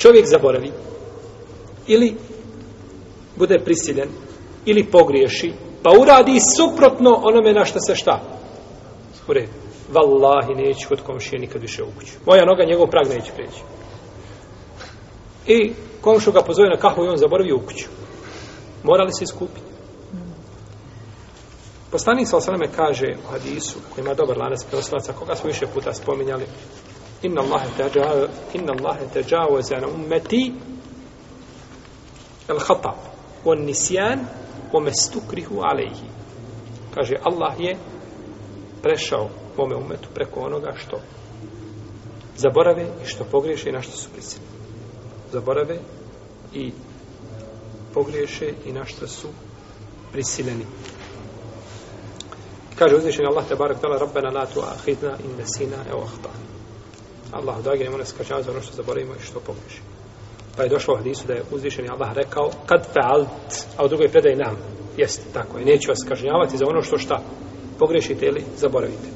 čovjek zaboravi ili bude prisiljen ili pogriješi pa uradi suprotno onome na što se šta? Ure vallahi neću kod komšije nikad više u kuću. Moja noga njegov prag neće preći i komšu ga pozove na kahvu i on zaboravi u kuću. Morali se iskupiti Poslanik sa osaname kaže u hadisu, koji ima dobar lanac preoslaca, koga smo više puta spominjali, inna Allahe teđa, inna Allahe teđavoze na ummeti el hatab, on nisjan, o mestukrihu alejhi. Kaže, Allah je prešao mome umetu preko onoga što zaborave i što pogriješe i na što su prisili. Zaborave i pogriješe i na što su prisiljeni. Kaže uzvišeni Allah te barek tala Rabbena la tu ahidna in nesina e ahtana. Allah dragi nemoj nas kažnjava za ono što zaboravimo i što pogriješi. Pa je došlo u hadisu da je uzvišeni Allah rekao kad fealt, a u drugoj predaj nam. Jeste, tako je. Neću vas kažnjavati za ono što šta pogrešite ili zaboravite.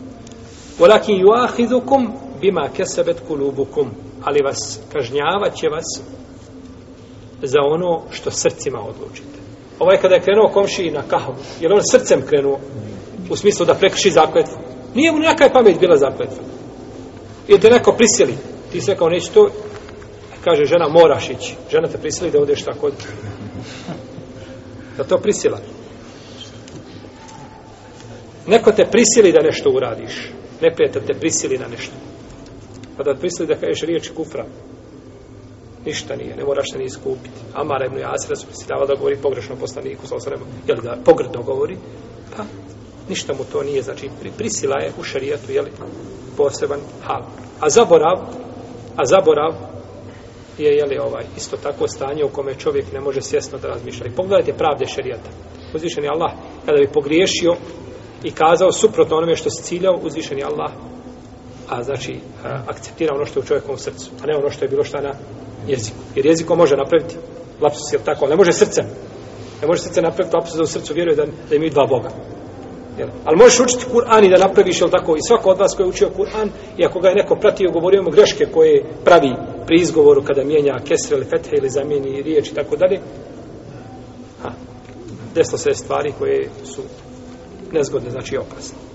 Walakin yuakhidhukum bima kasabat kulubukum. Ali vas kažnjavat će vas za ono što srcima odlučite. Ovaj kada je krenuo komši na kahvu, je on srcem krenuo u smislu da prekrši zakletvu? Nije mu nekaj pamet bila zakletva. Ili te neko prisili, ti sve kao neće to, kaže žena moraš ići. Žena te prisili da odeš tako. Da to prisila. Neko te prisili da nešto uradiš. Neprijatelj te prisili na nešto. Pa da prisili da kažeš riječ kufra. Ništa nije, ne moraš se ni iskupiti. Amara ibn Jasira su prisiljava da govori pogrešno poslaniku, sa osrema, jel da pogrdno govori, pa ništa mu to nije, znači prisila je u šarijatu, jeli, poseban hal. A zaborav, a zaborav je, jeli, ovaj, isto tako stanje u kome čovjek ne može svjesno da razmišlja. I pogledajte pravde šarijata. Uzvišen je Allah, kada bi pogriješio i kazao suprotno onome što se ciljao, uzvišen je Allah, a znači a, akceptira ono što je u čovjekovom srcu, a ne ono što je bilo šta na jeziku. Jer jeziko može napraviti lapsus, jel tako, ne može srcem. Ne može srce napraviti lapsus da u srcu vjeruje da, da imaju dva Boga. Jel? Ali možeš učiti Kur'an i da napraviš, jel tako, i svako od vas koji je učio Kur'an, i ako ga je neko pratio, govorio mu greške koje pravi pri izgovoru kada mijenja kesre ili fethe ili zamijeni riječ i tako dalje, ha, desno se stvari koje su nezgodne, znači opasne.